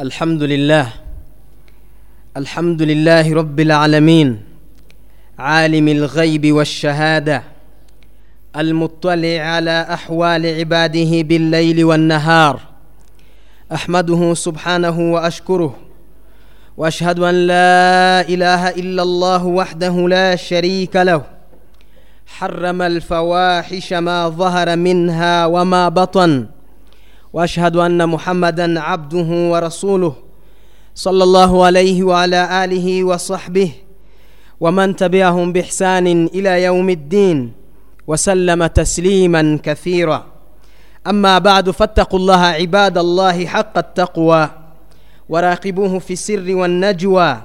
الحمد لله الحمد لله رب العالمين عالم الغيب والشهادة المطلع على أحوال عباده بالليل والنهار أحمده سبحانه وأشكره وأشهد أن لا إله إلا الله وحده لا شريك له حرم الفواحش ما ظهر منها وما بطن واشهد ان محمدا عبده ورسوله صلى الله عليه وعلى اله وصحبه ومن تبعهم باحسان الى يوم الدين وسلم تسليما كثيرا اما بعد فاتقوا الله عباد الله حق التقوى وراقبوه في السر والنجوى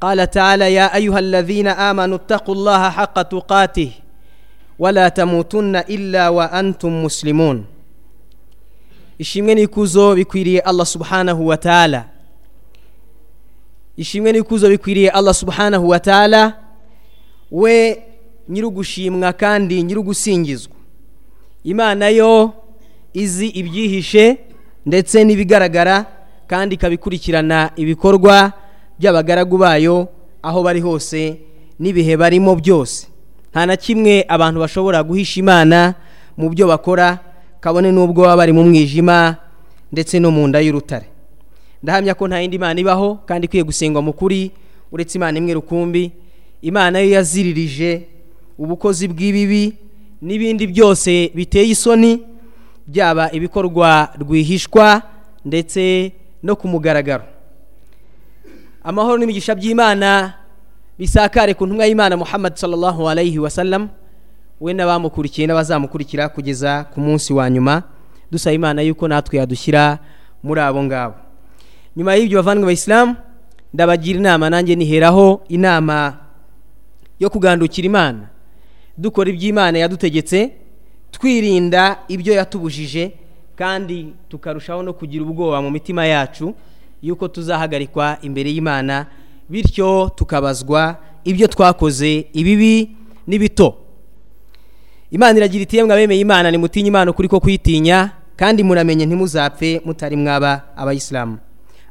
قال تعالى يا ايها الذين امنوا اتقوا الله حق تقاته ولا تموتن الا وانتم مسلمون ishimwe n'ikuzo bikwiriye allah subhanahu wa ta'ala. Ishimwe n'ikuzo bikwiriye allah subhanahu wa ta'ala. We nyirugushimwa kandi nyirugusingizwa imana yo izi ibyihishe ndetse n'ibigaragara kandi ikabikurikirana ibikorwa by'abagaragu bayo aho bari hose n'ibihe barimo byose. Nta na kimwe abantu bashobora guhisha imana mu byo bakora kabone n'ubwo baba bari mu mwijima ndetse no mu nda y'urutare. Ndahamya ko nta yindi mana ibaho kandi ikwiye gusengwa mu kuri uretse imana imwe rukumbi. Imana yo yaziririje ubukozi bw'ibibi n'ibindi byose biteye isoni byaba ibikorwa rwihishwa ndetse no ku mugaragaro. Amahoro n'imigisha by'imana bisakare ku ntumwa y'imana muhammad sallallahu alayhi wa sallam. We n'abamukurikiye n'abazamukurikira kugeza ku munsi wa nyuma dusaba imana yuko natwe yadushyira muri abo ngabo. Nyuma y'ibyo bavandimwe bayisilamu ndabagira inama nanjye niheraho inama yo kugandukira imana. Dukora iby'imana yadutegetse twirinda ibyo yatubujije kandi tukarushaho no kugira ubwoba mu mitima yacu yuko tuzahagarikwa imbere y'imana bityo tukabazwa ibyo twakoze ibibi n'ibito. imana iragira iti yemwe abemeye imana nimutinye imana ukuri ko kwitinya kandi muramenye ntimuzapfe mutari mwaba abayisilamu.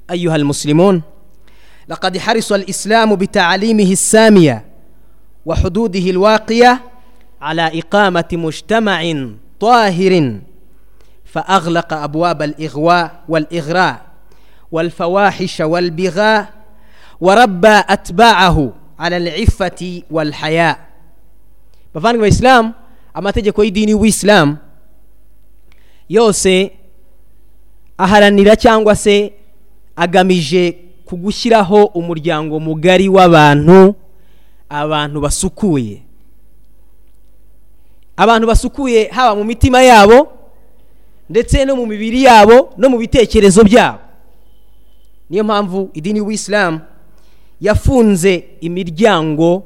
Ayuha muslimun laqad harisa isilamu bitaalimihi samiya wa hududihi lwaqiya ala iqamati mushtamain twahirin faaglaka abuwaba igwa waligra walfawahisha walbiga warabba atbaahu ala lifati walhaya. Bavandimwe bayisilamu amategeko y'idini w'isilamu yose aharanira cyangwa se agamije kugushyiraho umuryango mugari w'abantu abantu basukuye. Abantu basukuye haba mu mitima yabo ndetse no mu mibiri yabo no mu bitekerezo byabo. Niyo mpamvu idini w'isilamu yafunze imiryango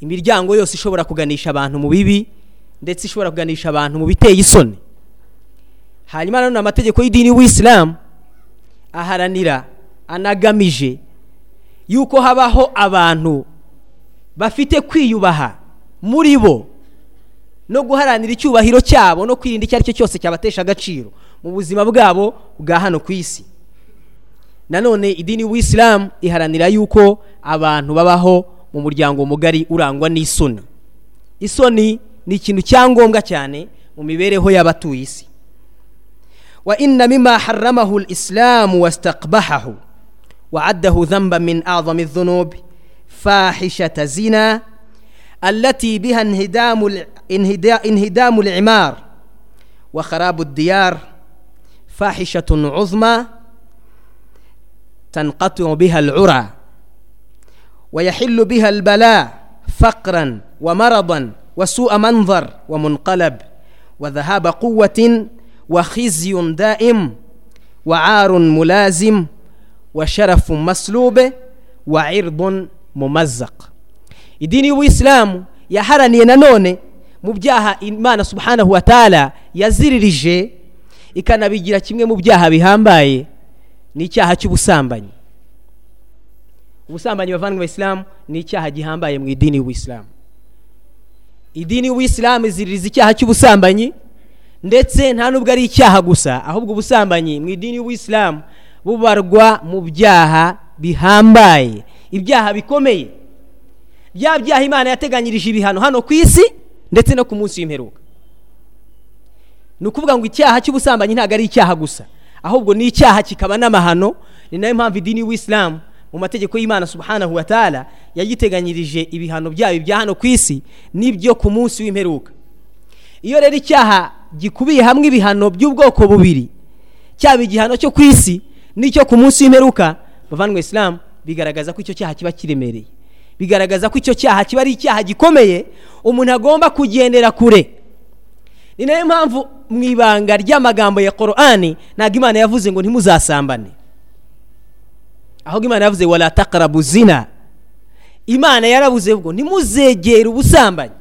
imiryango yose ishobora kuganisha abantu mu bibi ndetse ishobora kuganisha abantu mu biteye isoni. Hanyuma nanone amategeko y'idini w'isilamu aharanira anagamije yuko habaho abantu bafite kwiyubaha muri bo no guharanira icyubahiro cyabo no kwirinda icyo ari cyo cyose cyabatesha agaciro mu buzima bwabo bwa hano ku isi. Nanone idini w'isilamu iharanira yuko abantu babaho mu muryango mugari urangwa n'isoni. Isoni ni ikintu cya ngombwa cyane mu mibereho y'abatuye isi. Wa inna mima haramahu isilamu wa wa adahu zamba min ava mizunobi fahisha tazina alati biha inhidamu imar wa kharabu diyar fahisha tunu uzma tanukatu biha al'ura. ويحل بها البلاء فقرا ومرضا وسوء منظر ومنقلب وذهاب قوة وخزي دائم وعار ملازم وشرف مسلوب وعرض mumazaka idini y'ubuyisilamu yaharaniye nanone mu byaha imana subhanahu wa taala yaziririje ikanabigira kimwe mu byaha bihambaye ni icyaha cy'ubusambanyi ubusambanyi bavandimwe isilamu ni icyaha gihambaye mu idini y'ubuyisilamu idini y'ubuyisilamu iziririza icyaha cy'ubusambanyi ndetse nta nubwo ari icyaha gusa ahubwo ubusambanyi mu idini y'ubuyisilamu bubarwa mu byaha bihambaye ibyaha bikomeye. Bya byaha imana yateganyirije ibihano hano ku isi ndetse no ku munsi w'imperuka. Ni ukuvuga ngo icyaha cy'ubusambanyi ntabwo ari icyaha gusa ahubwo ni icyaha kikaba n'amahano ni na yo mpamvu idini y'isilamu mu mategeko y'imana subhanahu wa ta'ala yagiteganyirije ibihano byayo ibya hano ku isi n'ibyo ku munsi w'imperuka. Iyo rero icyaha gikubiye hamwe ibihano by'ubwoko bubiri cyaba igihano cyo ku isi n'icyo ku munsi w'imperuka bavandwe isilamu bigaragaza ko icyo cyaha kiba kiremereye. Bigaragaza ko icyo cyaha kiba ari icyaha gikomeye umuntu agomba kugendera kure. Ni na yo mpamvu mu ibanga ry'amagambo ya korani ntabwo imana yavuze ngo ntimuzasambane. Ahubwo imana yavuze wala takarabu zina. Imana yarabuze ngo ntimuzegere ubusambanyi.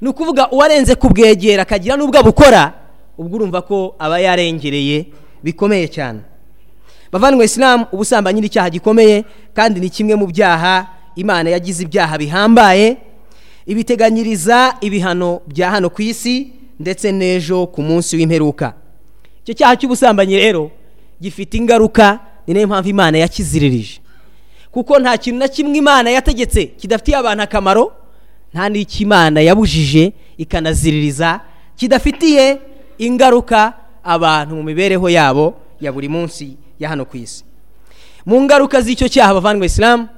Ni ukuvuga uwarenze kubwegera akagira n'ubwo abukora ubwo urumva ko aba yarengereye bikomeye cyane. Bavandimwe isilamu ubusambanyi ni icyaha gikomeye kandi ni kimwe mu byaha imana yagize ibyaha bihambaye ibiteganyiriza ibihano bya hano ku isi ndetse n'ejo ku munsi w'imperuka. Icyo cyaha cy'ubusambanyi rero gifite ingaruka ni na yo mpamvu imana yakiziririje. Kuko nta kintu na kimwe imana yategetse kidafitiye abantu akamaro nta n'icyo imana yabujije ikanaziririza kidafitiye ingaruka abantu mu mibereho yabo ya buri munsi ya hano ku isi. Mu ngaruka z'icyo cyaha bavandwe isilamu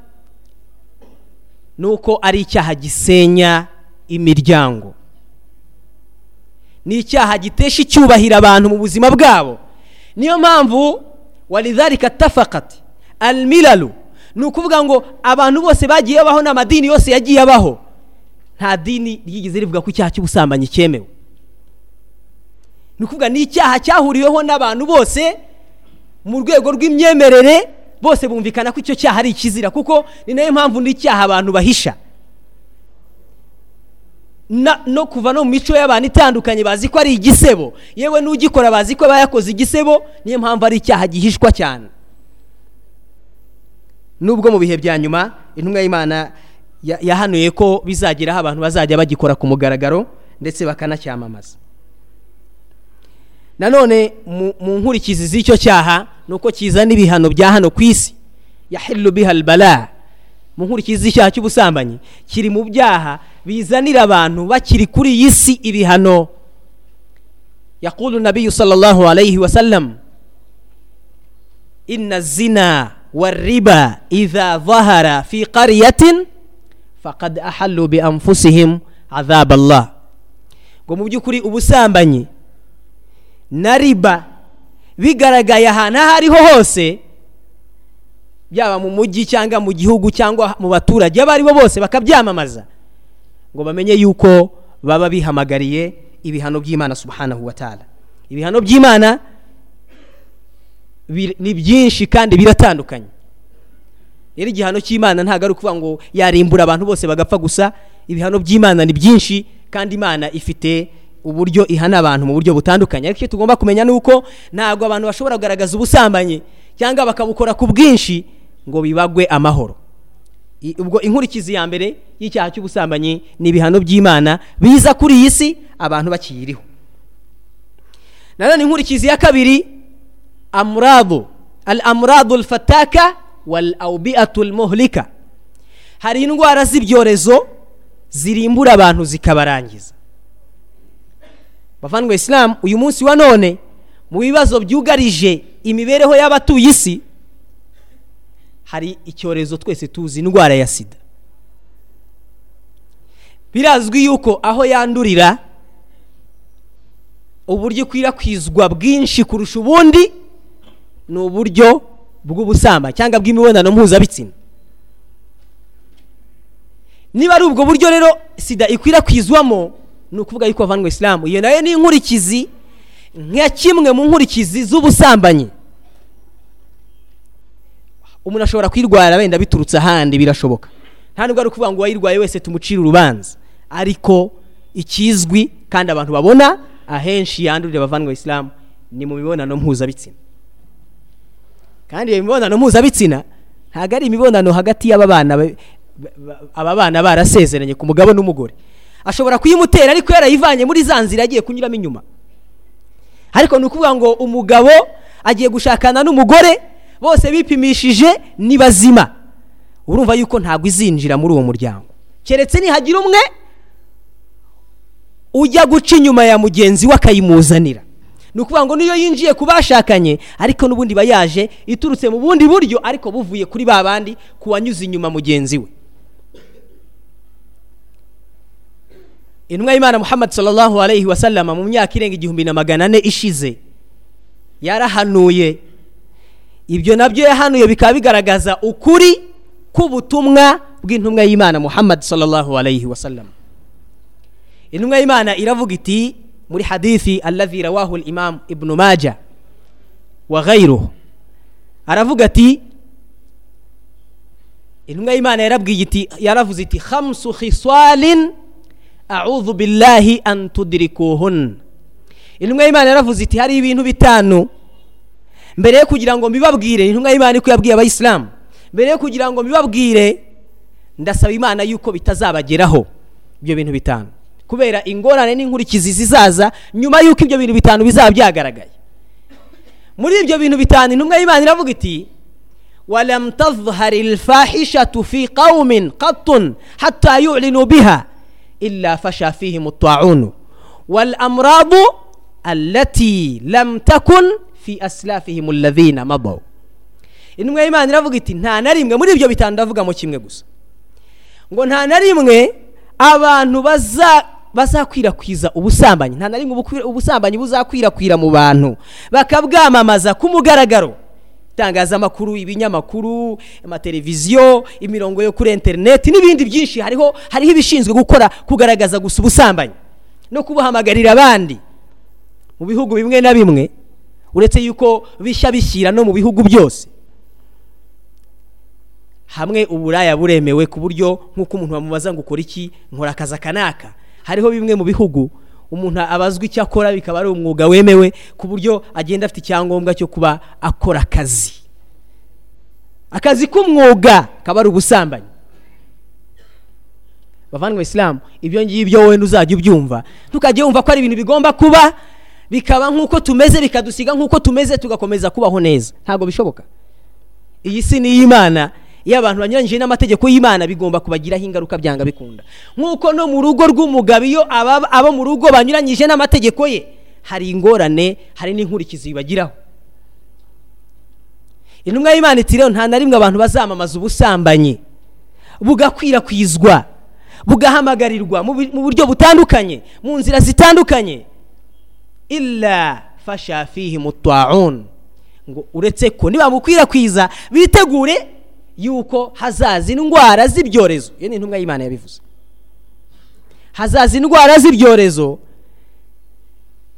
ni uko ari icyaha gisenya imiryango. Ni icyaha gitesha icyubahiro abantu mu buzima bwabo. Niyo mpamvu waridharika tafakati almiralu ni ukuvuga ngo abantu bose bagiye babaho n'amadini yose yagiye abaho nta dini ryigeze rivuga ko icyaha cy'ubusambanyi cyemewe. Ni ukuvuga ni icyaha cyahuriweho n'abantu bose mu rwego rw'imyemerere bose bumvikana ko icyo cyaha ari ikizira kuko ni na yo mpamvu n'icyaha abantu bahisha. No kuva no mu mico y'abantu itandukanye bazi ko ari igisebo. Yewe n'ugikora bazi ko aba yakoze igisebo niyo mpamvu ari icyaha gihishwa cyane. Nubwo mu bihe bya nyuma intumwa y'imana yahanuye ko bizageraho abantu bazajya bagikora ku mugaragaro ndetse bakanacyamamaza nanone mu nkurikizi z'icyo cyaha ni uko kizana ibihano bya hano ku isi. Yahiru biha albala. mu nkurikizi icyaha cy'ubusambanyi kiri mu byaha bizanira abantu bakiri kuri iyi si ibihano. Yakuru nabi sallallahu alayhi wa sallam inna zina wa riba idha zahara fi qariyatin faqad ahallu bi anfusihim azab Allah. Ngo mu by'ukuri ubusambanyi na riba bigaragaye ahantu aho ariho hose byaba mu mujyi cyangwa mu gihugu cyangwa mu baturage abo ari bo bose bakabyamamaza ngo bamenye yuko baba bihamagariye ibihano by'imana subhanahu wa ta'ala. Ibihano by'imana ni byinshi kandi biratandukanye. Rero igihano cy'imana ntabwo ari ukuvuga ngo yarimbura abantu bose bagapfa gusa. Ibihano by'imana ni byinshi kandi imana ifite uburyo ihana abantu mu buryo butandukanye. Ariko icyo tugomba kumenya ni uko ntabwo abantu bashobora kugaragaza ubusambanyi cyangwa bakabukora ku bwinshi ngo bibagwe amahoro. Ubwo inkurikizi ya mbere y'icyaha cy'ubusambanyi ni ibihano by'imana biza kuri iyi si abantu bakiyiriho. Nanone inkurikizi ya kabiri amuradu. Al amuradu fataka wal awbiatu muhlika. Hari indwara z'ibyorezo zirimbura abantu zikabarangiza. Bavandwe isilamu uyu munsi wa none mu bibazo byugarije imibereho y'abatuye isi hari icyorezo twese tuzi indwara ya sida. Birazwi yuko aho yandurira uburyo ikwirakwizwa bwinshi kurusha ubundi ni uburyo bw'ubusamba cyangwa bw'imibonano mpuzabitsina. Niba ari ubwo buryo rero sida ikwirakwizwamo ni ukuvuga yuko bavanywe isilamu iyo na yo ni inkurikizi nka kimwe mu nkurikizi z'ubusambanyi. Umuntu ashobora kwirwara wenda biturutse ahandi birashoboka. Nta nubwo ari ukuvuga ngo uwayirwaye wese tumucire urubanza. Ariko ikizwi kandi abantu babona ahenshi yandurira abavanywe isilamu ni mu mibonano mpuzabitsina. Kandi iyo mibonano mpuzabitsina ntabwo ari imibonano hagati y'aba bana aba bana barasezeranye ku mugabo n'umugore. Ashobora kuyimutera ariko yarayivanye muri za nzira agiye kunyuramo inyuma. Ariko ni ukuvuga ngo umugabo agiye gushakana n'umugore bose bipimishije ni bazima. Urumva yuko ntabwo izinjira muri uwo muryango. Keretse nihagira umwe ujya guca inyuma ya mugenzi we akayimuzanira. Ni ukuvuga ngo niyo yinjiye ku bashakanye ariko n'ubundi iba yaje iturutse mu bundi buryo ariko buvuye kuri ba bandi ku wanyuze inyuma mugenzi we. Intumwa y'imana muhammad sallallahu alayhi wa sallama mu myaka irenga igihumbi na magana ane ishize yarahanuye ibyo na byo yahanuye bikaba bigaragaza ukuri k'ubutumwa bw'intumwa y'imana muhammad sallallahu alayhi wa sallam. Intumwa y'imana iravuga iti muri hadithi alladhi rawahu imam ibnu maja wa ghayruhu aravuga ati intumwa y'imana yarabwiye iti yaravuze iti khamsu khiswalin a'udhu billahi an tudrikuhun. Intumwa y'imana yaravuze iti hari ibintu bitanu mbere yo kugira ngo mbibabwire intumwa y'imana iko yabwiye abayisilamu mbere yo kugira ngo mbibabwire ndasaba imana yuko bitazabageraho ibyo bintu bitanu kubera ingorane n'inkurikizi zizaza nyuma y'uko ibyo bintu bitanu bizaba byagaragaye muri ibyo bintu bitanu intumwa y'imana iravuga iti ولم تظهر الفاحشة في قوم قط حتى يعلنوا بها إلا فشى فيهم الطاعون والأمراض التي لم تكن fi asirafihim ravina mabawu intumwa y'imana iravuga iti nta na rimwe muri ibyo bitanu ndavuga mu kimwe gusa. Ngo nta na rimwe abantu bazakwirakwiza ubusambanyi. Nta na rimwe ubusambanyi buzakwirakwira mu bantu. Bakabwamamaza ku mugaragaro. Itangazamakuru ibinyamakuru amateleviziyo imirongo yo kuri interineti n'ibindi byinshi. Hariho hariho ibishinzwe gukora kugaragaza gusa ubusambanyi. No kubuhamagarira abandi. Mu bihugu bimwe na bimwe uretse yuko bishya bishyira no mu bihugu byose. Hamwe uburaya buremewe ku buryo nk'uko umuntu bamubaza ngo ukora iki? Nkora akazi aka n'aka hariho bimwe mu bihugu umuntu abazwa icyo akora bikaba ari umwuga wemewe ku buryo agenda afite icyangombwa cyo kuba akora akazi. Akazi k'umwuga kaba ari ubusambanyi. Bavandimwe isilamu ibyo ngibyo wowe ntuzajya ubyumva. Ntukajye wumva ko ari ibintu bigomba kuba bikaba nk'uko tumeze bikadusiga nk'uko tumeze tugakomeza kubaho neza. Ntabwo bishoboka. Iyi si ni iy'imana iyo abantu banyuranyije n'amategeko y'imana bigomba kubagiraho ingaruka byanga bikunda. Nk'uko no mu rugo rw'umugabo iyo abo mu rugo banyuranyije n'amategeko ye hari ingorane hari n'inkurikizi bibagiraho. Intumwa y'imana iti rero nta na rimwe abantu bazamamaza ubusambanyi bugakwirakwizwa bugahamagarirwa mu buryo butandukanye mu nzira zitandukanye. Illa fasha fihi mutwaun. Ngo uretse ko nibamukwirakwiza bitegure yuko hazaza indwara z'ibyorezo. Iyo ni intumwa y'imana yabivuze. Hazaza indwara z'ibyorezo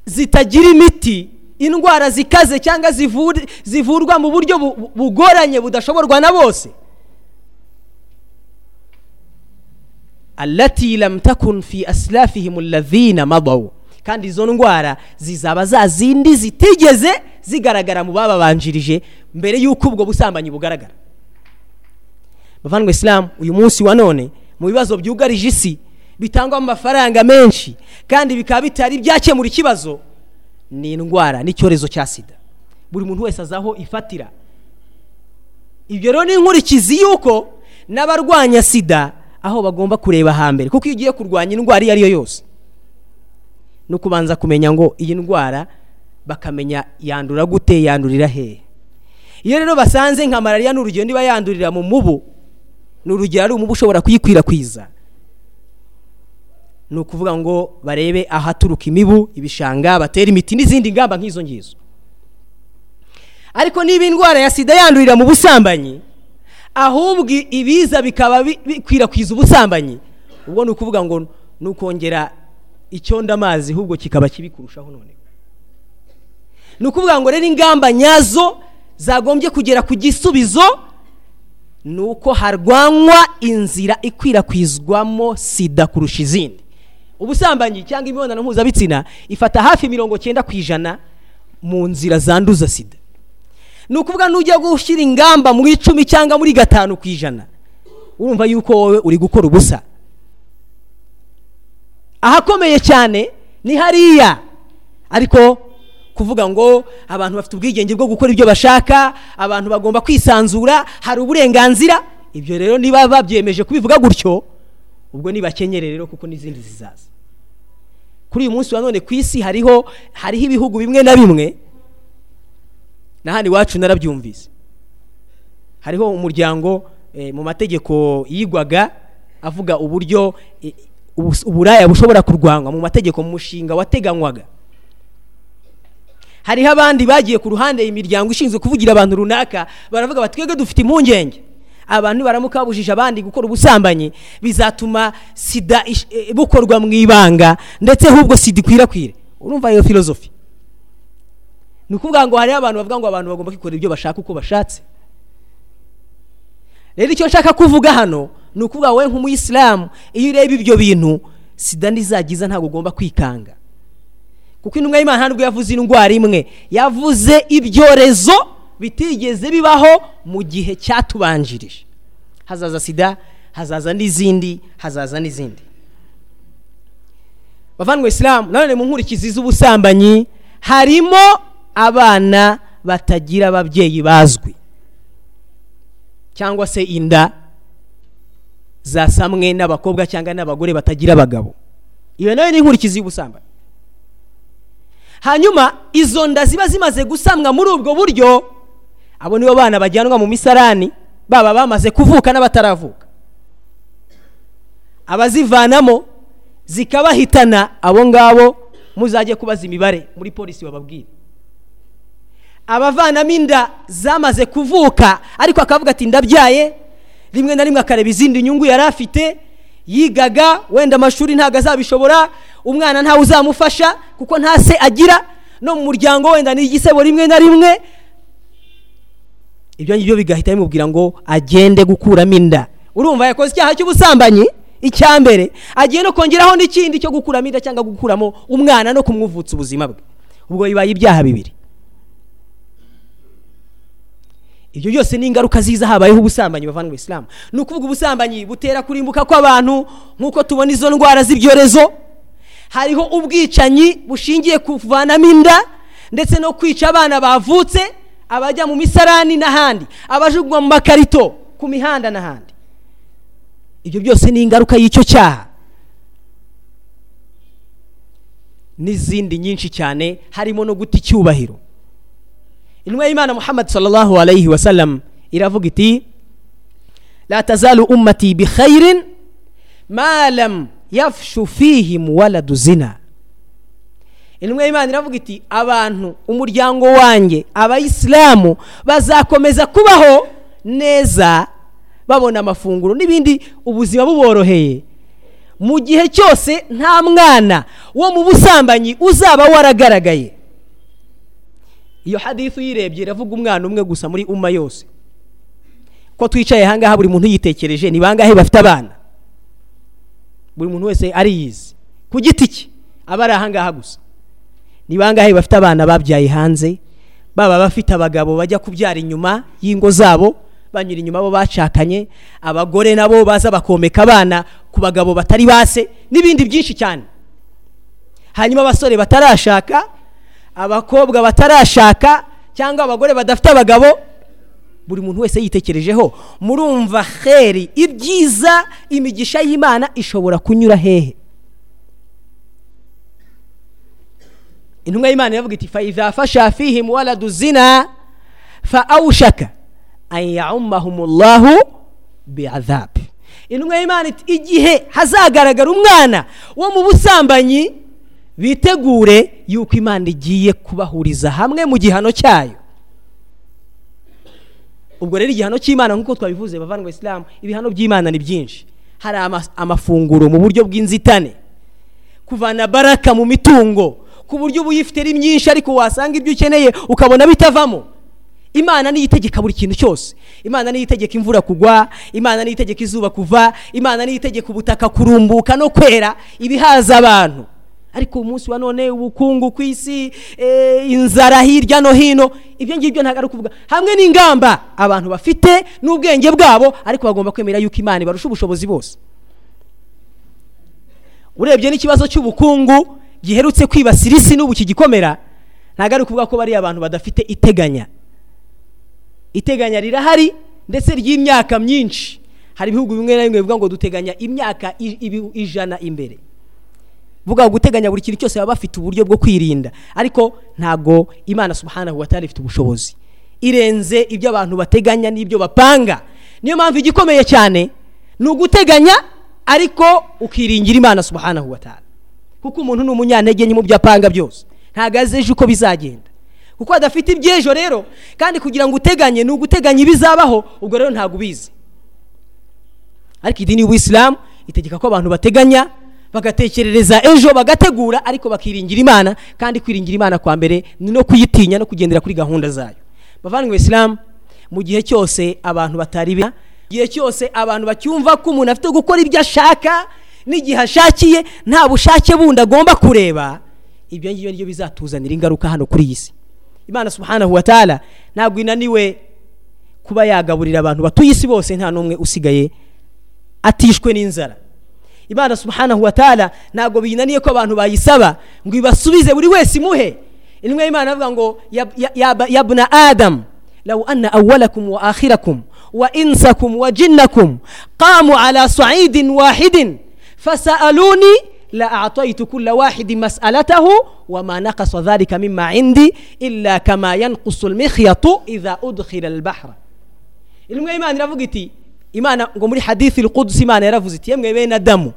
zitagira imiti. Indwara zikaze cyangwa zivurwa mu buryo bugoranye budashoborwa na bose. Allati lam takun fi aslafihim alladhina madaw. Kandi izo ndwara zizaba za zindi zitigeze zigaragara mu bababanjirije mbere y'uko ubwo busambanyi bugaragara. Bavandwe isilamu uyu munsi wa none mu bibazo byugarije isi bitangwamo amafaranga menshi kandi bikaba bitari byakemura ikibazo ni indwara n'icyorezo cya sida. Buri muntu wese azi aho ifatira. Ibyo rero ni inkurikizi y'uko n'abarwanya sida aho bagomba kureba hambere kuko iyo ugiye kurwanya indwara iyo ari yo yose ni ukubanza kumenya ngo iyi ndwara bakamenya yandura gute yandurira hehe iyo rero basanze nka malariya ni urugero niba yandurira mu mubu ni urugero ari umubu ushobora kuyikwirakwiza. Ni ukuvuga ngo barebe ahaturuka imibu ibishanga batera imiti n'izindi ngamba nk'izo ngizo. Ariko niba indwara ya sida yandurira mu busambanyi ahubwo ibiza bikaba bikwirakwiza ubusambanyi ubwo ni ukuvuga ngo ni ukongera icyondo amazi ahubwo kikaba kibi kurushaho none. Ni ukuvuga ngo rero ingamba nyazo zagombye kugera ku gisubizo ni uko harwanywa inzira ikwirakwizwamo sida kurusha izindi. Ubusambanyi cyangwa imibonano mpuzabitsina ifata hafi mirongo cyenda ku ijana mu nzira zanduza sida. Ni ukuvuga n'ujya gushyira ingamba mu icumi cyangwa muri gatanu ku ijana wumva yuko wowe uri gukora ubusa. Ahakomeye cyane ni hariya. Ariko kuvuga ngo abantu bafite ubwigenge bwo gukora ibyo bashaka abantu bagomba kwisanzura hari uburenganzira? Ibyo rero niba babyemeje kubivuga gutyo ubwo nibakenyere rero kuko n'izindi zizaza. Kuri uyu munsi wa none ku isi hariho hariho ibihugu bimwe na bimwe na hano iwacu narabyumvise. Hariho umuryango mu mategeko yigwaga avuga uburyo uburaya bushobora kurwanywa mu mategeko mu mushinga wateganywaga hariho abandi bagiye ku ruhande imiryango ishinzwe kuvugira abantu runaka baravuga bati twebwe dufite impungenge. Abantu baramuka babujije abandi gukora ubusambanyi bizatuma sida bukorwa mu ibanga ndetse ahubwo sida ikwirakwire urumva iyo filozofi ni ukuvuga ngo hariho abantu bavuga ngo abantu bagomba kwikorera ibyo bashaka uko bashatse. Rero icyo nshaka kuvuga hano ni ukuvuga wowe nk'umuyisilamu. Iyo ureba ibyo bintu sida ntizagiza ntabwo ugomba kwikanga. Kuko intumwa y'imana ntabwo yavuze indwara imwe. Yavuze ibyorezo bitigeze bibaho mu gihe cyatubanjirije. Hazaza sida hazaza n'izindi hazaza n'izindi. Bavandwe isilamu nanone mu nkurikizi z'ubusambanyi harimo abana batagira ababyeyi bazwi. Cyangwa se inda. Zasamwe n'abakobwa cyangwa n'abagore batagira abagabo. Iyo na yo ni inkurikizi y'ubusambanyi. Hanyuma izo nda ziba zimaze gusamwa muri ubwo buryo abo nibo bana bajyanwa mu misarani baba bamaze kuvuka n'abataravuka. Abazivanamo zikabahitana abo ngabo muzajye kubaza imibare muri polisi bababwira abavanamo inda zamaze kuvuka ariko akavuga ati ndabyaye rimwe na rimwe akareba izindi nyungu yari afite yigaga wenda amashuri ntabwo azabishobora umwana ntawe uzamufasha kuko nta se agira no mu muryango wenda ni igisebo rimwe na rimwe. Ibyo ngibyo bigahita bimubwira ngo agende gukuramo inda. Urumva yakoze icyaha cy'ubusambanyi? Icya mbere agiye no kongeraho n'ikindi cyo gukuramo inda cyangwa gukuramo umwana no kumwuvutsa ubuzima bwe. Ubwo bibaye ibyaha bibiri. Ibyo byose ni ingaruka ziza habayeho ubusambanyi bavana mu isilamu ni ukuvuga ubusambanyi butera kurimbuka kw'abantu nk'uko tubona izo ndwara z'ibyorezo. Hariho ubwicanyi bushingiye kuvanamo inda ndetse no kwica abana bavutse abajya mu misarani n'ahandi abajugunywa mu makarito ku mihanda n'ahandi. Ibyo byose ni ingaruka y'icyo cyaha. N'izindi nyinshi cyane harimo no guta icyubahiro. Intumwa y'imana muhammad sallallahu alayhi wa sallam iravuga iti la tazalu ummati bi khairin ma lam yafshu fihim waladu zina. Y'imana iravuga iti abantu umuryango wanjye abayisilamu bazakomeza kubaho neza babona amafunguro n'ibindi ubuzima buboroheye. Mu gihe cyose nta mwana wo mu busambanyi uzaba waragaragaye iyo hadithu uyirebye iravuga umwana umwe gusa muri umma yose. Ko twicaye ahangaha buri muntu yitekereje ni bangahe bafite abana? Buri muntu wese ariyizi ku giti cye aba ari ahangaha gusa. Ni bangahe bafite abana babyaye hanze? Baba bafite abagabo bajya kubyara inyuma y'ingo zabo banyura inyuma bo bacakanye abagore nabo baza bakomeka abana ku bagabo batari base n'ibindi byinshi cyane. Hanyuma abasore batarashaka abakobwa batarashaka cyangwa abagore badafite abagabo buri muntu wese yitekerejeho. Murumva heri ibyiza imigisha y'imana ishobora kunyura hehe? Intumwa y'imana iravuga iti fa idha fasha fihim waladu zina fa awushaka an yaumahumullahu intumwa y'imana iti igihe hazagaragara umwana wo mu busambanyi bitegure yuko imana igiye kubahuriza hamwe mu gihano cyayo. Ubwo rero igihano cy'imana nk'uko twabivuze bavandwa isilamu ibihano by'imana ni byinshi. Hari amafunguro mu buryo bw'inzitane kuvana baraka mu mitungo ku buryo uba uyifite ari myinshi ariko wasanga ibyo ukeneye ukabona bitavamo. Imana niyo itegeka buri kintu cyose. Imana niyo itegeka imvura kugwa imana niyo itegeka izuba kuva imana niyo itegeka ubutaka kurumbuka no kwera ibihaza abantu. Ariko umunsi wa none ubukungu ku isi inzara hirya no hino. Ibyo ngibyo ntabwo ari ukuvuga. Hamwe n'ingamba abantu bafite n'ubwenge bwabo ariko bagomba kwemera yuko imana ibarusha ubushobozi bose. Urebye n'ikibazo cy'ubukungu giherutse kwibasira isi n'ubu kigikomera ntabwo ari ukuvuga ko bariya abantu badafite iteganya. Iteganya rirahari ndetse ry'imyaka myinshi. Hari ibihugu bimwe na bimwe bivuga ngo duteganya imyaka ijana imbere. Vuga guteganya buri kintu cyose baba bafite uburyo bwo kwirinda. Ariko ntabwo imana subhanahu wa ta'ala ifite ubushobozi. Irenze ibyo abantu bateganya n'ibyo bapanga. Niyo mpamvu igikomeye cyane ni uguteganya ariko ukiringira imana subhanahu wa ta'ala. Kuko umuntu ni umunyantege mu byo apanga byose. Ntabwo azi ejo uko bizagenda. Kuko adafite iby'ejo rero kandi kugira ngo uteganye ni uguteganya ibizabaho ubwo rero ntabwo ubizi. Ariko idini y'ubuyisilamu itegeka ko abantu bateganya bagatekerereza ejo bagategura ariko bakiringira imana kandi kwiringira imana kwa mbere ni no kuyitinya no kugendera kuri gahunda zayo. Bavandimwe isilamu mu gihe cyose abantu batari be igihe cyose abantu bacyumva ko umuntu afite gukora ibyo ashaka n'igihe ashakiye nta bushake bundi agomba kureba ibyo ngibyo ni byo bizatuzanira ingaruka hano kuri iyi si. Imana subhanahu wa ta'ala ntabwo inaniwe kuba yagaburira abantu batuye isi bose nta n'umwe usigaye atishwe n'inzara. Imana subhanahu wa ta'ala ntabwo binaniye ko abantu bayisaba. Ngo ibasubize buri wese imuhe. Intumwa y'imana avuga ngo ya- ya- ya- yabna adamu law anna awwalakum wa akhirakum wa insakum wa jinnakum qamu ala sa'idin wahidin fasaluni la a'taytu kulla wahidin mas'alatahu wa ma naqasa dhalika mimma indi illa kama yanqusu al-mikhyatu idha udkhila al-bahra. Intumwa y'imana iravuga iti imana ngo muri hadithi al-quds imana yaravuze iti yemwe bene adamu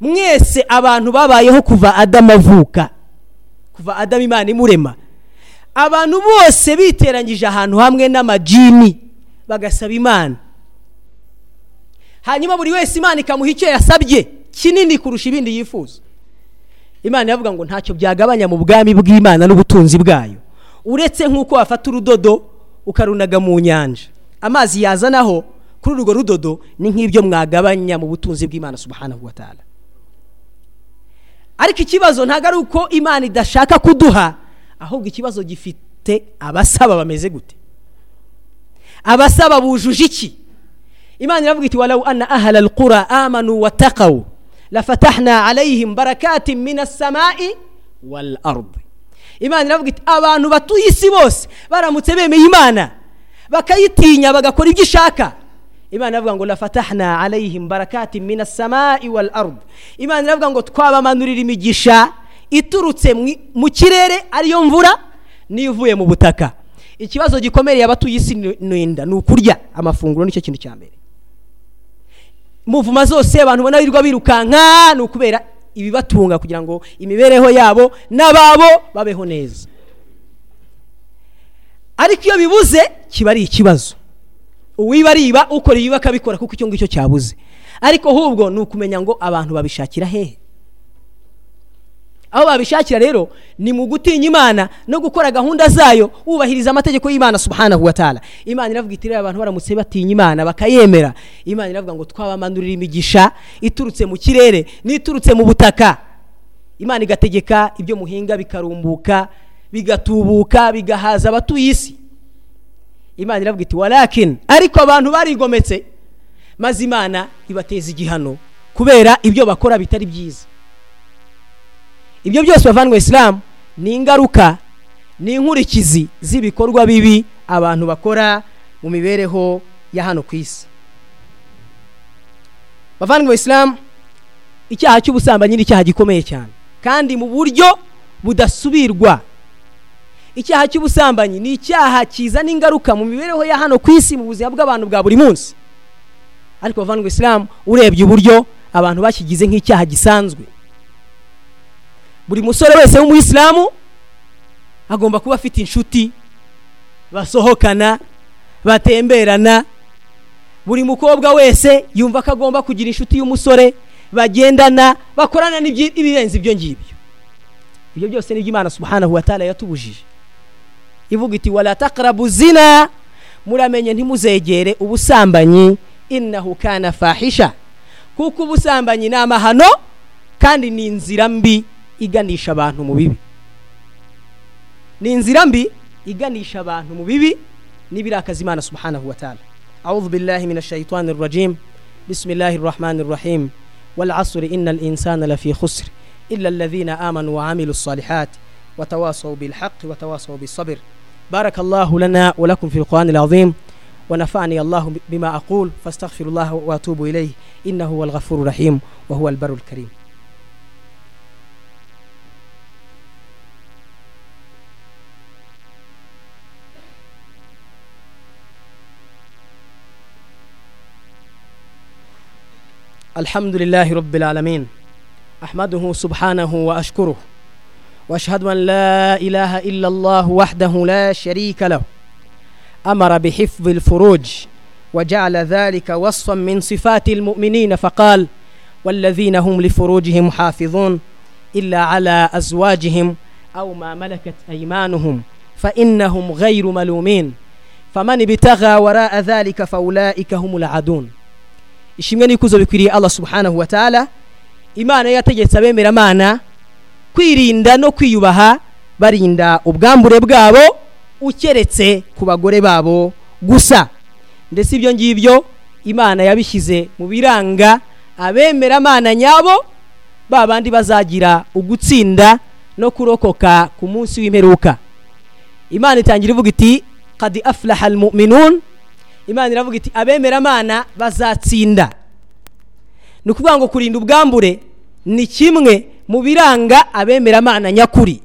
mwese abantu babayeho kuva adamu avuka. Kuva adamu imana imurema. Abantu bose biteranyije ahantu hamwe n'amajini bagasaba imana. Hanyuma buri wese imana ikamuha icyo yasabye kinini kurusha ibindi yifuza. Imana iravuga ngo ntacyo byagabanya mu bwami bw'imana n'ubutunzi bwayo. Uretse nk'uko wafata urudodo ukarunaga mu nyanja. Amazi yazanaho kuri urwo rudodo ni nk'ibyo mwagabanya mu butunzi bw'imana subhanahu wa ta'ala. Ariko ikibazo ntabwo ari uko imana idashaka kuduha ahubwo ikibazo gifite abasaba bameze gute? Abasaba bujuje iki? Imana iravuga iti walawu anna ahala alqura amanu wataqaw lafatahna alayhim barakatin min assamai wal ardi imana iravuga iti abantu batuye isi bose baramutse bemeye imana bakayitinya bagakora ibyo ishaka. Imana iravuga ngo lafatahna alayhim barakatin min assamai wal ardi imana iravuga ngo twabamanurira imigisha iturutse mu kirere ariyo mvura n'iyo ivuye mu butaka. Ikibazo gikomereye abatuye isi ni ukurya amafunguro ni cyo kintu cya mbere. Muvuma zose abantu ubona birirwa birukanka ni ukubera ibibatunga kugira ngo imibereho yabo n'ababo babeho neza. Ariko iyo bibuze kiba ari ikibazo. Uwiba ariba ukora ibiba akabikora kuko icyo ngicyo cyabuze. Ariko ahubwo ni ukumenya ngo abantu babishakira hehe? Aho babishakira rero ni mu gutinya imana no gukora gahunda zayo wubahiriza amategeko y'imana subhanahu wa ta'ala. Imana iravuga iti rero abantu baramutse batinya imana bakayemera. Imana iravuga ngo twabamanurira imigisha iturutse mu kirere n'iturutse mu butaka. Imana igategeka ibyo muhinga bikarumbuka bigatubuka bigahaza abatuye isi. Imana iravuga iti walakin. Ariko abantu barigometse. Maze imana ibateza igihano kubera ibyo bakora bitari byiza. Ibyo byose bavandwa isilamu ni ingaruka ni inkurikizi z'ibikorwa bibi abantu bakora mu mibereho ya hano ku isi. Bavandwa isilamu icyaha cy'ubusambanyi ni icyaha gikomeye cyane. Kandi mu buryo budasubirwa icyaha cy'ubusambanyi ni icyaha kizana ingaruka mu mibereho ya hano ku isi mu buzima bw'abantu bwa buri munsi. Ariko bavandwa isilamu urebye uburyo abantu bakigize nk'icyaha gisanzwe. Buri musore wese w'umuyisilamu agomba kuba afite inshuti basohokana batemberana. Buri mukobwa wese yumva ko agomba kugira inshuti y'umusore bagendana bakorana n'ibirenze ibyo ngibyo. Ibyo byose ni imana subhanahu wa ta'ala yatubujije. ivuga iti wa warataqarabu zina. Muramenye ntimuzegere ubusambanyi innahu kana fahisha. Kuko ubusambanyi ni amahano kandi ni inzira mbi iganisha abantu mu bibi. Ni inzira mbi iganisha abantu mu bibi n'ibirakaza imana subhanahu wa ta'ala. A'udhu billahi minash shaitanir rajim bismillahir rahmanir rahim. Wal asri innal insana lafi khusr. Illa amanu wa amilus salihati وتواصوا بالحق وتواصوا بالصبر بارك الله لنا ولكم في القرآن العظيم ونفعني الله بما أقول فاستغفر الله وأتوب إليه إنه هو الغفور الرحيم وهو البر الكريم الحمد لله رب العالمين أحمده سبحانه وأشكره واشهد ان لا اله الا الله وحده لا شريك له امر بحفظ الفروج وجعل ذلك وصفا من صفات المؤمنين فقال والذين هم لفروجهم حافظون الا على ازواجهم او ما ملكت ايمانهم فانهم غير ملومين فمن ابتغى وراء ذلك فاولئك هم العدون ishimwe n'ikuzo bikwiriye allah subhanahu wa taala imana yategetse abemeramana kwirinda no kwiyubaha barinda ubwambure bwabo ukeretse ku bagore babo gusa. Ndetse ibyo ngibyo imana yabishyize mu biranga abemeramana nyabo ba bandi bazagira ugutsinda no kurokoka ku munsi w'imperuka. Imana itangira ivuga iti kadi aflaha almu'minun imana iravuga iti abemeramana bazatsinda. Ni ukuvuga ngo kurinda ubwambure ni kimwe mu biranga abemeramana nyakuri.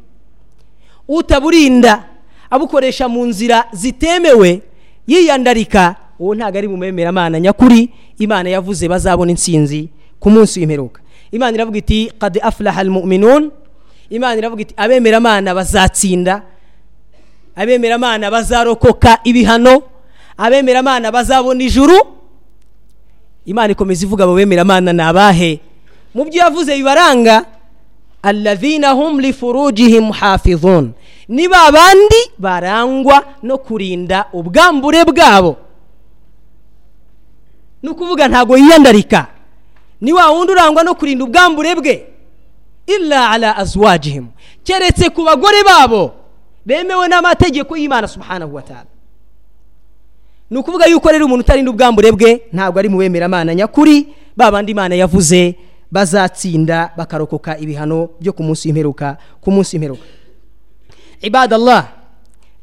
Utaburinda abukoresha mu nzira zitemewe yiyandarika uwo ntabwo ari mu bemeramana nyakuri imana yavuze bazabona intsinzi ku munsi w'imperuka. Imana iravuga iti kadi aflaha almu'minun imana iravuga iti abemeramana bazatsinda. Abemeramana bazarokoka ibihano. Abemeramana bazabona ijuru. Imana ikomeza ivuga abo bemeramana ni abahe? Mu byo yavuze bibaranga alladhina hum lifurujihim hafizun. Ni ba bandi barangwa no kurinda ubwambure bwabo. Ni ukuvuga ntabwo yiyandarika. Ni wa wundi urangwa no kurinda ubwambure bwe? Illa ala azwajihim. Keretse ku bagore babo bemewe n'amategeko y'imana subhanahu wa ta'ala. Ni ukuvuga yuko rero umuntu utarinda ubwambure bwe ntabwo ari mu bemeramana nyakuri ba bandi imana yavuze. bazatsinda bakarokoka ibihano byo ku munsi w'imperuka ku munsi w'imperuka ibadallah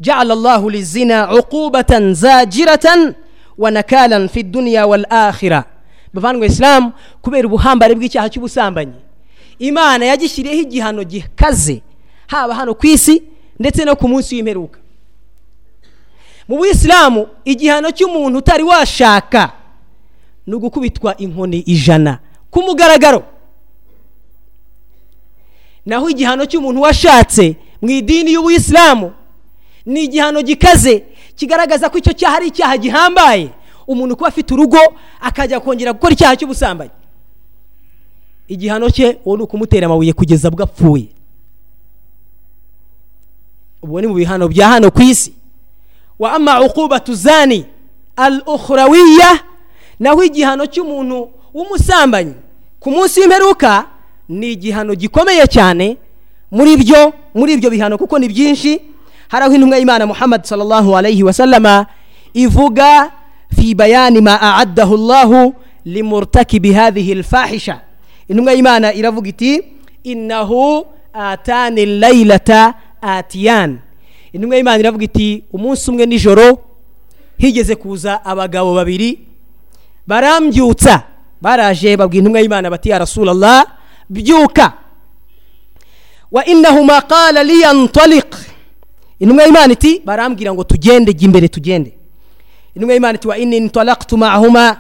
ja'ala Allahu lizina uqubatan zajiratan wa nakalan fi dunya wal akhirah. Bavandwa islam kubera ubuhambare bw'icyaha cy'ubusambanyi imana yagishyiriyeho igihano gikaze haba hano ku isi ndetse no ku munsi w'imperuka. Mu buyisilamu igihano cy'umuntu utari washaka ni ugukubitwa inkoni ijana. Ku mugaragaro. Naho igihano cy'umuntu washatse mu idini y'ubuyisilamu ni igihano gikaze kigaragaza ko icyo cyaha ari icyaha gihambaye. Umuntu kuba afite urugo akajya kongera gukora icyaha cy'ubusambanyi. Igihano cye uwo ni ukumutera amabuye kugeza bwo apfuye. Ubwo ni mu bihano bya hano ku isi. Wa ama uqubatu zani al ukhrawiya naho igihano cy'umuntu w'umusambanyi. Ku munsi w'imperuka ni igihano gikomeye cyane. Muri byo muri ibyo bihano kuko ni byinshi. Hari aho intumwa y'imana muhammad sallallahu alayhi wa sallama ivuga fi bayani ma aaddahu llahu limurtakibi hadhihi lfahisha intumwa y'imana iravuga iti innahu atani laylata atiyan. Intumwa y'imana iravuga iti umunsi umwe nijoro higeze kuza abagabo babiri barambyutsa. baraje babwira intumwa y'imana bati ya rasulallah byuka. Wa innahuma qala liyantarik intumwa y'imana iti barambwira ngo tugende jya imbere tugende. Intumwa y'imana iti wa inni intalaktu ma'ahuma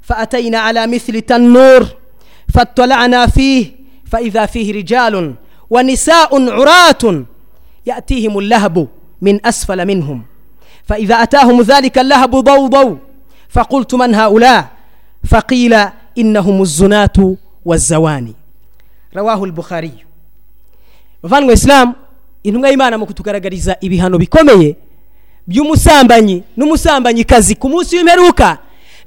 fa atayina ala mithli tanur fattala'na fihi fa idha fihi rijalun wa nisa'un uratun ya'tihim allahabu min asfala minhum. Fa idha atahum dhalika allahabu dawdaw فقلت من هؤلاء فقيل إنهم الزناة والزواني رواه البخاري bavandwa isilamu intumwa y'imana mu kutugaragariza ibihano bikomeye by'umusambanyi n'umusambanyikazi ku munsi w'imperuka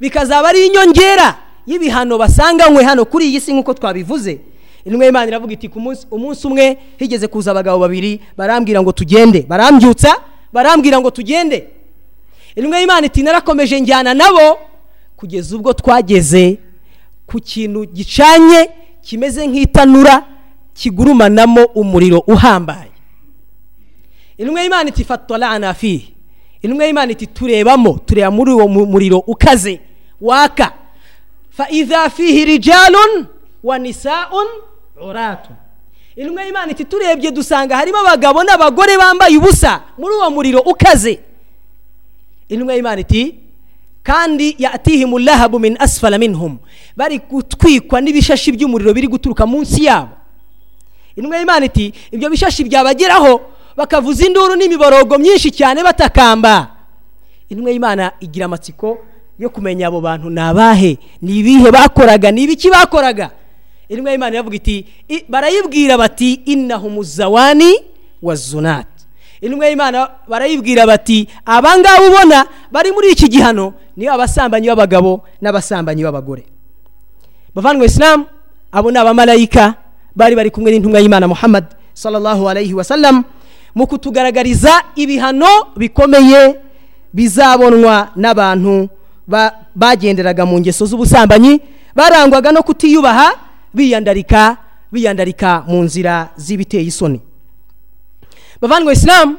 bikazaba ari inyongera y'ibihano basanganywe hano kuri iyi si nk'uko twabivuze intumwa y'imana iravuga iti umunsi umwe higeze kuza abagabo babiri barambwira ngo tugende barambyutsa barambwira ngo tugende intumwa y'imana iti narakomeje njyana nabo kugeza ubwo twageze ku kintu gicanye kimeze nk'itanura kigurumanamo umuriro uhambaye. Intumwa y'imana iti fatolana fihi intumwa y'imana iti turebamo tureba muri uwo mu- muriro ukaze waka. Fa idha fihi rijalun wa nisaun uratun. Intumwa y'imana iti turebye dusanga harimo abagabo n'abagore bambaye ubusa muri uwo muriro ukaze. Intumwa y'imana iti kandi yatihimu lahabu min asfala minhum. Bari gutwikwa n'ibishashi by'umuriro biri guturuka munsi yabo. Intumwa y'imana iti ibyo bishashi byabageraho bakavuza induru n'imiborogo myinshi cyane batakamba. Intumwa y'imana igira amatsiko yo kumenya abo bantu ni abahe ni ibihe bakoraga ni ibiki bakoraga. Intumwa y'imana iravuga iti "I- barayibwira bati innahumu zawani wa zunat intumwa y'imana barayibwira bati abangaba ubona bari muri iki gihano niyo abasambanyi b'abagabo n'abasambanyi b'abagore. Bavandwa isilamu abo ni abamarayika bari bari kumwe n'intumwa y'imana muhammad sallallahu alayhi wa sallam mu kutugaragariza ibihano bikomeye bizabonwa n'abantu ba- bagenderaga mu ngeso z'ubusambanyi barangwaga no kutiyubaha biyandarika biyandarika mu nzira z'ibiteye isoni. Bavandwa isilamu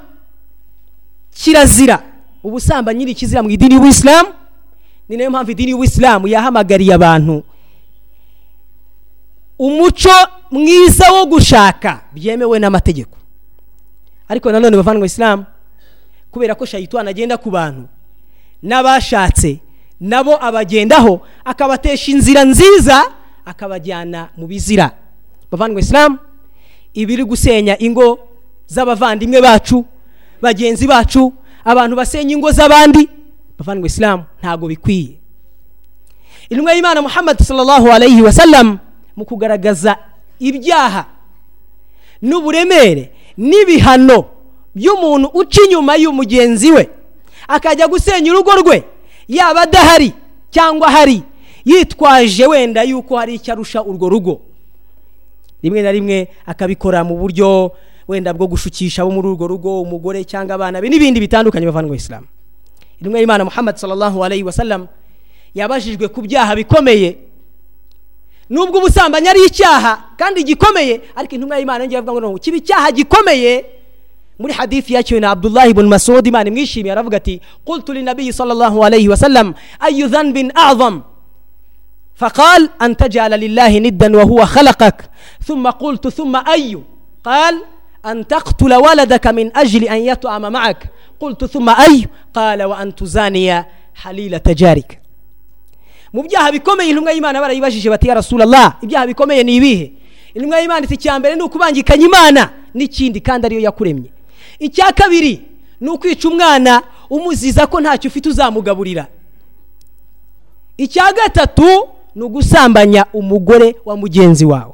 kirazira. Ubusambanyi ni ikizira mu idini y'ubuyisilamu ni na yo mpamvu idini y'ubuyisilamu yahamagariye abantu. Umuco mwiza wo gushaka byemewe n'amategeko. Ariko nanone bavandwa isilamu kubera ko shayitani agenda ku bantu n'abashatse nabo abagendaho akabatesha inzira nziza akabajyana mu bizira. Bavandwa isilamu ibiri gusenya ingo z'abavandimwe bacu bagenzi bacu abantu basenya ingo z'abandi bavandwa isilamu ntabwo bikwiye. Intumwa y'imana muhammad sallallahu alayhi wa sallam mu kugaragaza ibyaha n'uburemere n'ibihano by'umuntu uca inyuma y'umugenzi we akajya gusenya urugo rwe yaba adahari cyangwa ahari yitwaje wenda yuko hari icyo arusha urwo rugo. Rimwe na rimwe akabikora mu buryo wenda bwo gushukisha abo muri urwo rugo umugore cyangwa abana be n'ibindi bitandukanye bavandwa isilamu intumwa y'imana muhammad sallallahu alayhi wa sallam yabajijwe ku byaha bikomeye nubwo ubusambanyi ari icyaha kandi gikomeye ariko intumwa y'imana yongeye avuga ngo kiba icyaha gikomeye muri hadithi yakiwe na abdullah ibn masud imana imwishimiye aravuga ati qultu linabiyi sallallahu alayhi wa sallam ayu dhanbin a'zam فقال أن تجعل لله ندا وهو خلقك ثم قلت ثم أي قال أن تقتل ولدك من أجل أن يطعم معك قلت ثم أي قال وأن تزاني حليلة جارك mu byaha bikomeye intumwa y'imana barayibajije bati ya rasulallah ibyaha bikomeye ni ibihe intumwa y'imana iti icya mbere ni ukubangikanya imana n'ikindi kandi ariyo yakuremye icya kabiri ni ukwica umwana umuziza ko ntacyo ufite uzamugaburira icya gatatu ni ugusambanya umugore wa mugenzi wawe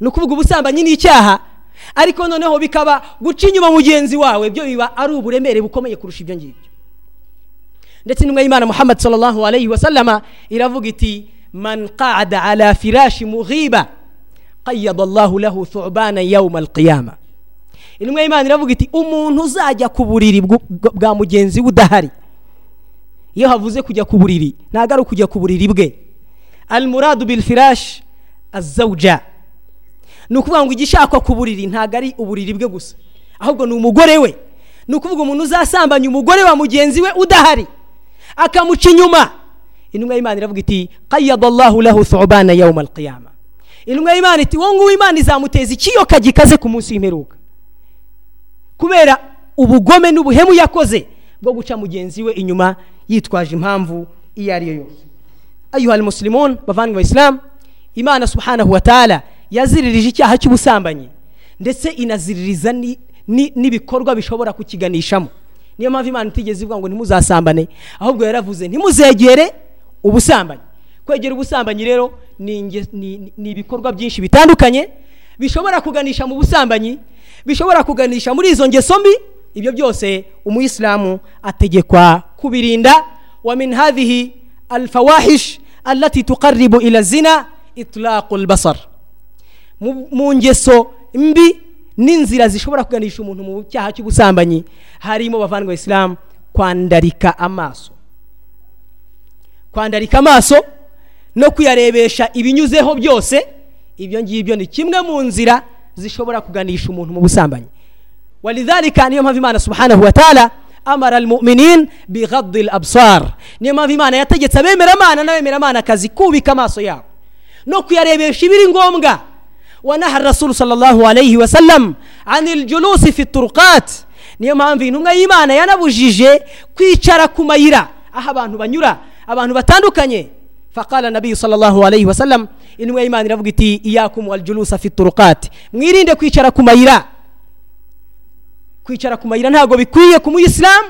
ni ukuvuga ubusambanyi ni icyaha ariko noneho bikaba guca inyuma mugenzi wawe byo biba ari uburemere bukomeye kurusha ibyo ngibyo. Ndetse intumwa y'imana muhammad sallallahu alayhi wa sallama iravuga iti man qada ala firashi mughiba qayyada allahu lahu thubana yawma alqiyama. Intumwa y'imana iravuga iti umuntu uzajya ku buriri bw- bw- bwa mugenzi we udahari. Iyo havuze kujya ku buriri ntabwo ari ukujya ku buriri bwe. Almuradu bilfirash azawuja ni ukuvuga ngo igishakwa ku buriri ntabwo ari uburiri bwe gusa. Ahubwo ni umugore we. Ni ukuvuga umuntu uzasambanya umugore wa mugenzi we udahari. Akamuca inyuma. Intumwa y'imana iravuga iti qayyada allahu lahu thubana yawma alqiyama. Intumwa y'imana iti wowe nguwo imana izamuteza ikiyoka gikaze ku munsi w'imperuka. Kubera ubugome n'ubuhemu yakoze bwo guca mugenzi we inyuma yitwaje impamvu iyo ari yo yose. Ayuha almuslimun bavandimwe isilamu imana subhanahu wa ta'ala yaziririje icyaha cy'ubusambanyi. Ndetse inaziririza ni- ni- n'ibikorwa bishobora kukiganishamo niyo mpamvu imana itigeze ivuga ngo ntimuzasambane ahubwo yaravuze ntimuzegere ubusambanyi kwegera ubusambanyi rero ni ibikorwa byinshi bitandukanye bishobora kuganisha mu busambanyi bishobora kuganisha muri izo ngeso mbi. Ibyo byose umuyisilamu ategekwa kubirinda. Wa min hadhihi alfawahish allati tuqarribu ila zina mu ngeso mbi n'inzira zishobora kuganisha umuntu mu cyaha cy'ubusambanyi harimo bavandwa isilamu kwandarika amaso. Kwandarika amaso no kuyarebesha ibinyuzeho byose ibyo ngibyo ni kimwe mu nzira zishobora kuganisha umuntu mu busambanyi. Walidhalika niyo mpamvu imana subhanahu wa ta'ala amara almuminin bighaddi labsar niyo mpamvu imana yategetse abemeramana n'abemeramana akazi kubika amaso yabo. No kuyarebesha ibiri ngombwa wanaha rasulu sallallahu alayhi wasallam ani ljulusi fi turuqat niyo mpamvu intumwa y'imana yanabujije kwicara ku mayira aho abantu banyura abantu batandukanye. Faqala nabiyu sallallahu alayhi wasallam intumwa y'imana iravuga iti iyakum waljulusa fi turuqat. Mwirinde kwicara ku mayira. Kwicara ku mayira ntabwo bikwiye ku muyisilamu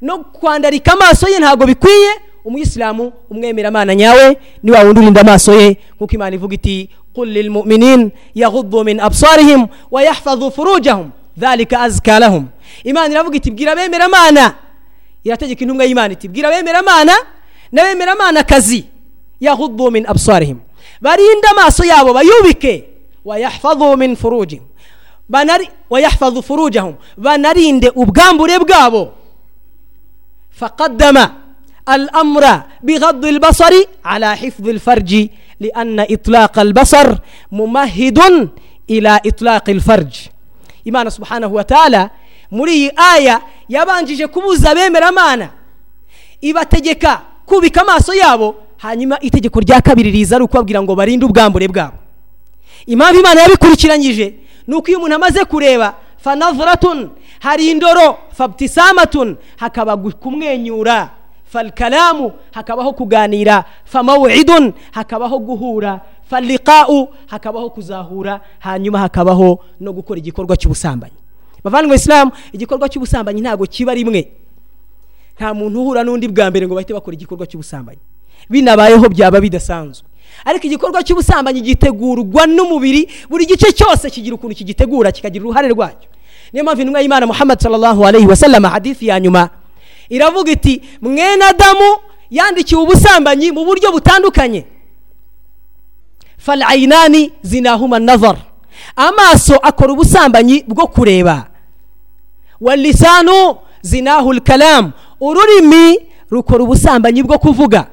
no kwandarika amaso ye ntabwo bikwiye umuyisilamu umwemeramana nyawe ni wa wundi urinda amaso ye nk'uko imana ivuga iti قل للمؤمنين يغضوا من أبصارهم ويحفظوا فروجهم ذلك أزكى لهم إيمان iravuga iti bwira abemeramana irategeka intumwa y'imana iti bwira abemeramana n'abemeramana kazi yaghuddu min absarihim barinde amaso yabo bayubike wayahfadhu min furujihim banari wayahfadhu furujahum banarinde ubwambure bwabo faqaddama الأمر بغض البصر على حفظ الفرج لأن إطلاق البصر ممهد إلى إطلاق الفرج إيمان سبحانه وتعالى muri aya yabanjije kubuza abemeramana ibategeka kubika amaso yabo hanyuma itegeko rya kabiri riza ari ukubabwira ngo barinde ubwambure bwabo impamvu imana yabikurikiranyije ni uko iyo umuntu amaze kureba fanavratun hari indoro fabtisamatun hakaba kumwenyura Falkalamu hakabaho kuganira famawidun hakabaho guhura faliqau hakabaho kuzahura hanyuma hakabaho no gukora igikorwa cy'ubusambanyi bavandimwe isilamu igikorwa cy'ubusambanyi ntabwo kiba rimwe. Nta muntu uhura n'undi bwa mbere ngo bahite bakora igikorwa cy'ubusambanyi. Binabayeho byaba bidasanzwe. Ariko igikorwa cy'ubusambanyi gitegurwa n'umubiri buri gice cyose kigira ukuntu kigitegura kikagira uruhare rwacyo. Niyo mpamvu intumwa y'imana muhammad sallallahu alayhi wa sallam hadithi ya nyuma iravuga iti mwene adamu yandikiwe ubusambanyi mu buryo butandukanye. Falayinani zinahuma nazar amaso akora ubusambanyi bwo kureba. Walisanu zinahu kalamu ururimi rukora ubusambanyi bwo kuvuga.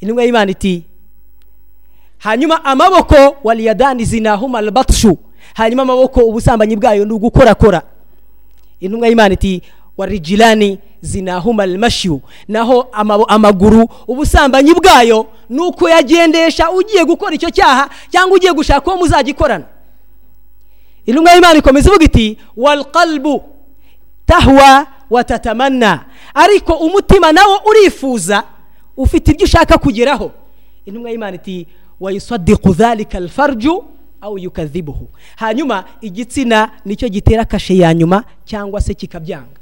Intumwa y'imana iti hanyuma amaboko waliyadani zinahuma albatshu. Hanyuma amaboko ubusambanyi bwayo ni ugukorakora. Intumwa y'imana iti warijilani zinahuma almashyu. Naho amaguru ubusambanyi bwayo ni uko yagendesha ugiye gukora icyo cyaha cyangwa ugiye gushaka uwo muzagikorana. Intumwa y'imana ikomeza ivuga iti walqalbu tahwa watatamanna ariko umutima nawo urifuza ufite ibyo ushaka kugeraho. Intumwa y'imana iti wayusadiku dhalika alfarju aw yukadhibuhu. Hanyuma igitsina ni cyo gitera kashe ya nyuma cyangwa se kikabyanga.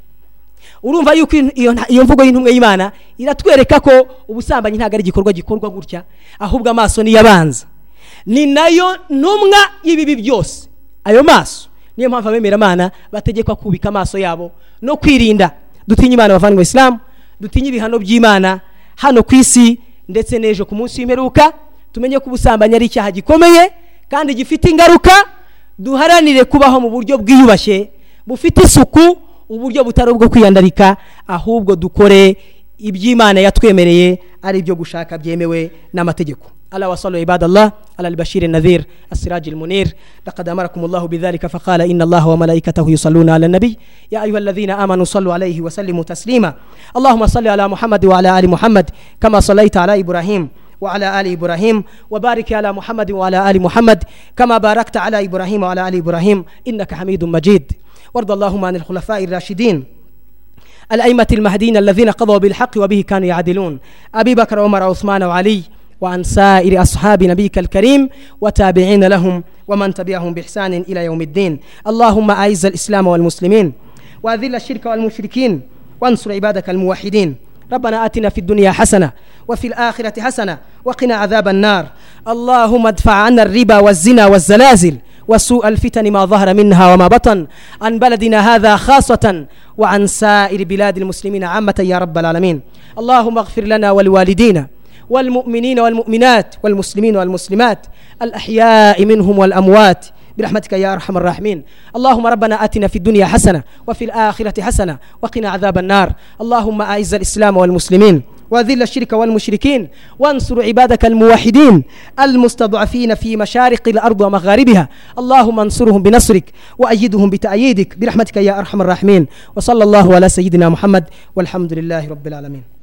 Urumva yuko iyo mvugo y'intumwa y'imana iratwereka ko ubusambanyi ntabwo ari igikorwa gikorwa gutya ahubwo amaso niyo abanza ni na yo ntumwa y'ibibi byose. Ayo maso niyo mpamvu abemeramana bategekwa kubika amaso yabo no kwirinda. Dutinye imana bavandimwe isilamu dutinye ibihano by'imana hano ku isi ndetse n'ejo ku munsi w'imperuka tumenye ko ubusambanyi ari icyaha gikomeye kandi gifite ingaruka. Duharanire kubaho mu buryo bwiyubashye bufite isuku uburyo butari ubwo kwiyandarika ahubwo dukore iby'imana yatwemereye ari ibyo gushaka byemewe n'amategeko. Ala wasalu ibadallah ala albashir nadhir asiraj almunir. Laqad amarakum allah bidhalika faqala inna allah wa malaikatahu yusalluna ala nabi. Ya ayuha alladhina amanu sallu alayhi wa sallimu taslima. Allahumma salli ala muhammad wa ala ali muhammad kama sallaita ala ibrahim وعلى آل إبراهيم وبارك على محمد وعلى آل محمد كما باركت على إبراهيم وعلى آل إبراهيم إنك حميد مجيد وارض اللهم عن الخلفاء الراشدين الأئمة المهديين الذين قضوا بالحق وبه كانوا يعدلون أبي بكر وعمر وعثمان وعلي وعن سائر أصحاب نبيك الكريم وتابعين لهم ومن تبعهم بإحسان إلى يوم الدين اللهم أعز الإسلام والمسلمين وأذل الشرك والمشركين وانصر عبادك الموحدين ربنا آتنا في الدنيا حسنة وفي الآخرة حسنة وقنا عذاب النار اللهم ادفع عنا الربا والزنا والزلازل وسوء الفتن ما ظهر منها وما بطن عن بلدنا هذا خاصة وعن سائر بلاد المسلمين عامة يا رب العالمين اللهم اغفر لنا والوالدين والمؤمنين والمؤمنات والمسلمين والمسلمات الأحياء منهم والأموات برحمتك يا ارحم الراحمين اللهم ربنا اتنا في الدنيا حسنه وفي الاخره حسنه وقنا عذاب النار اللهم اعز الاسلام والمسلمين وذل الشرك والمشركين وانصر عبادك الموحدين المستضعفين في مشارق الأرض ومغاربها اللهم انصرهم بنصرك وأيدهم بتأييدك برحمتك يا أرحم الراحمين وصلى الله على سيدنا محمد والحمد لله رب العالمين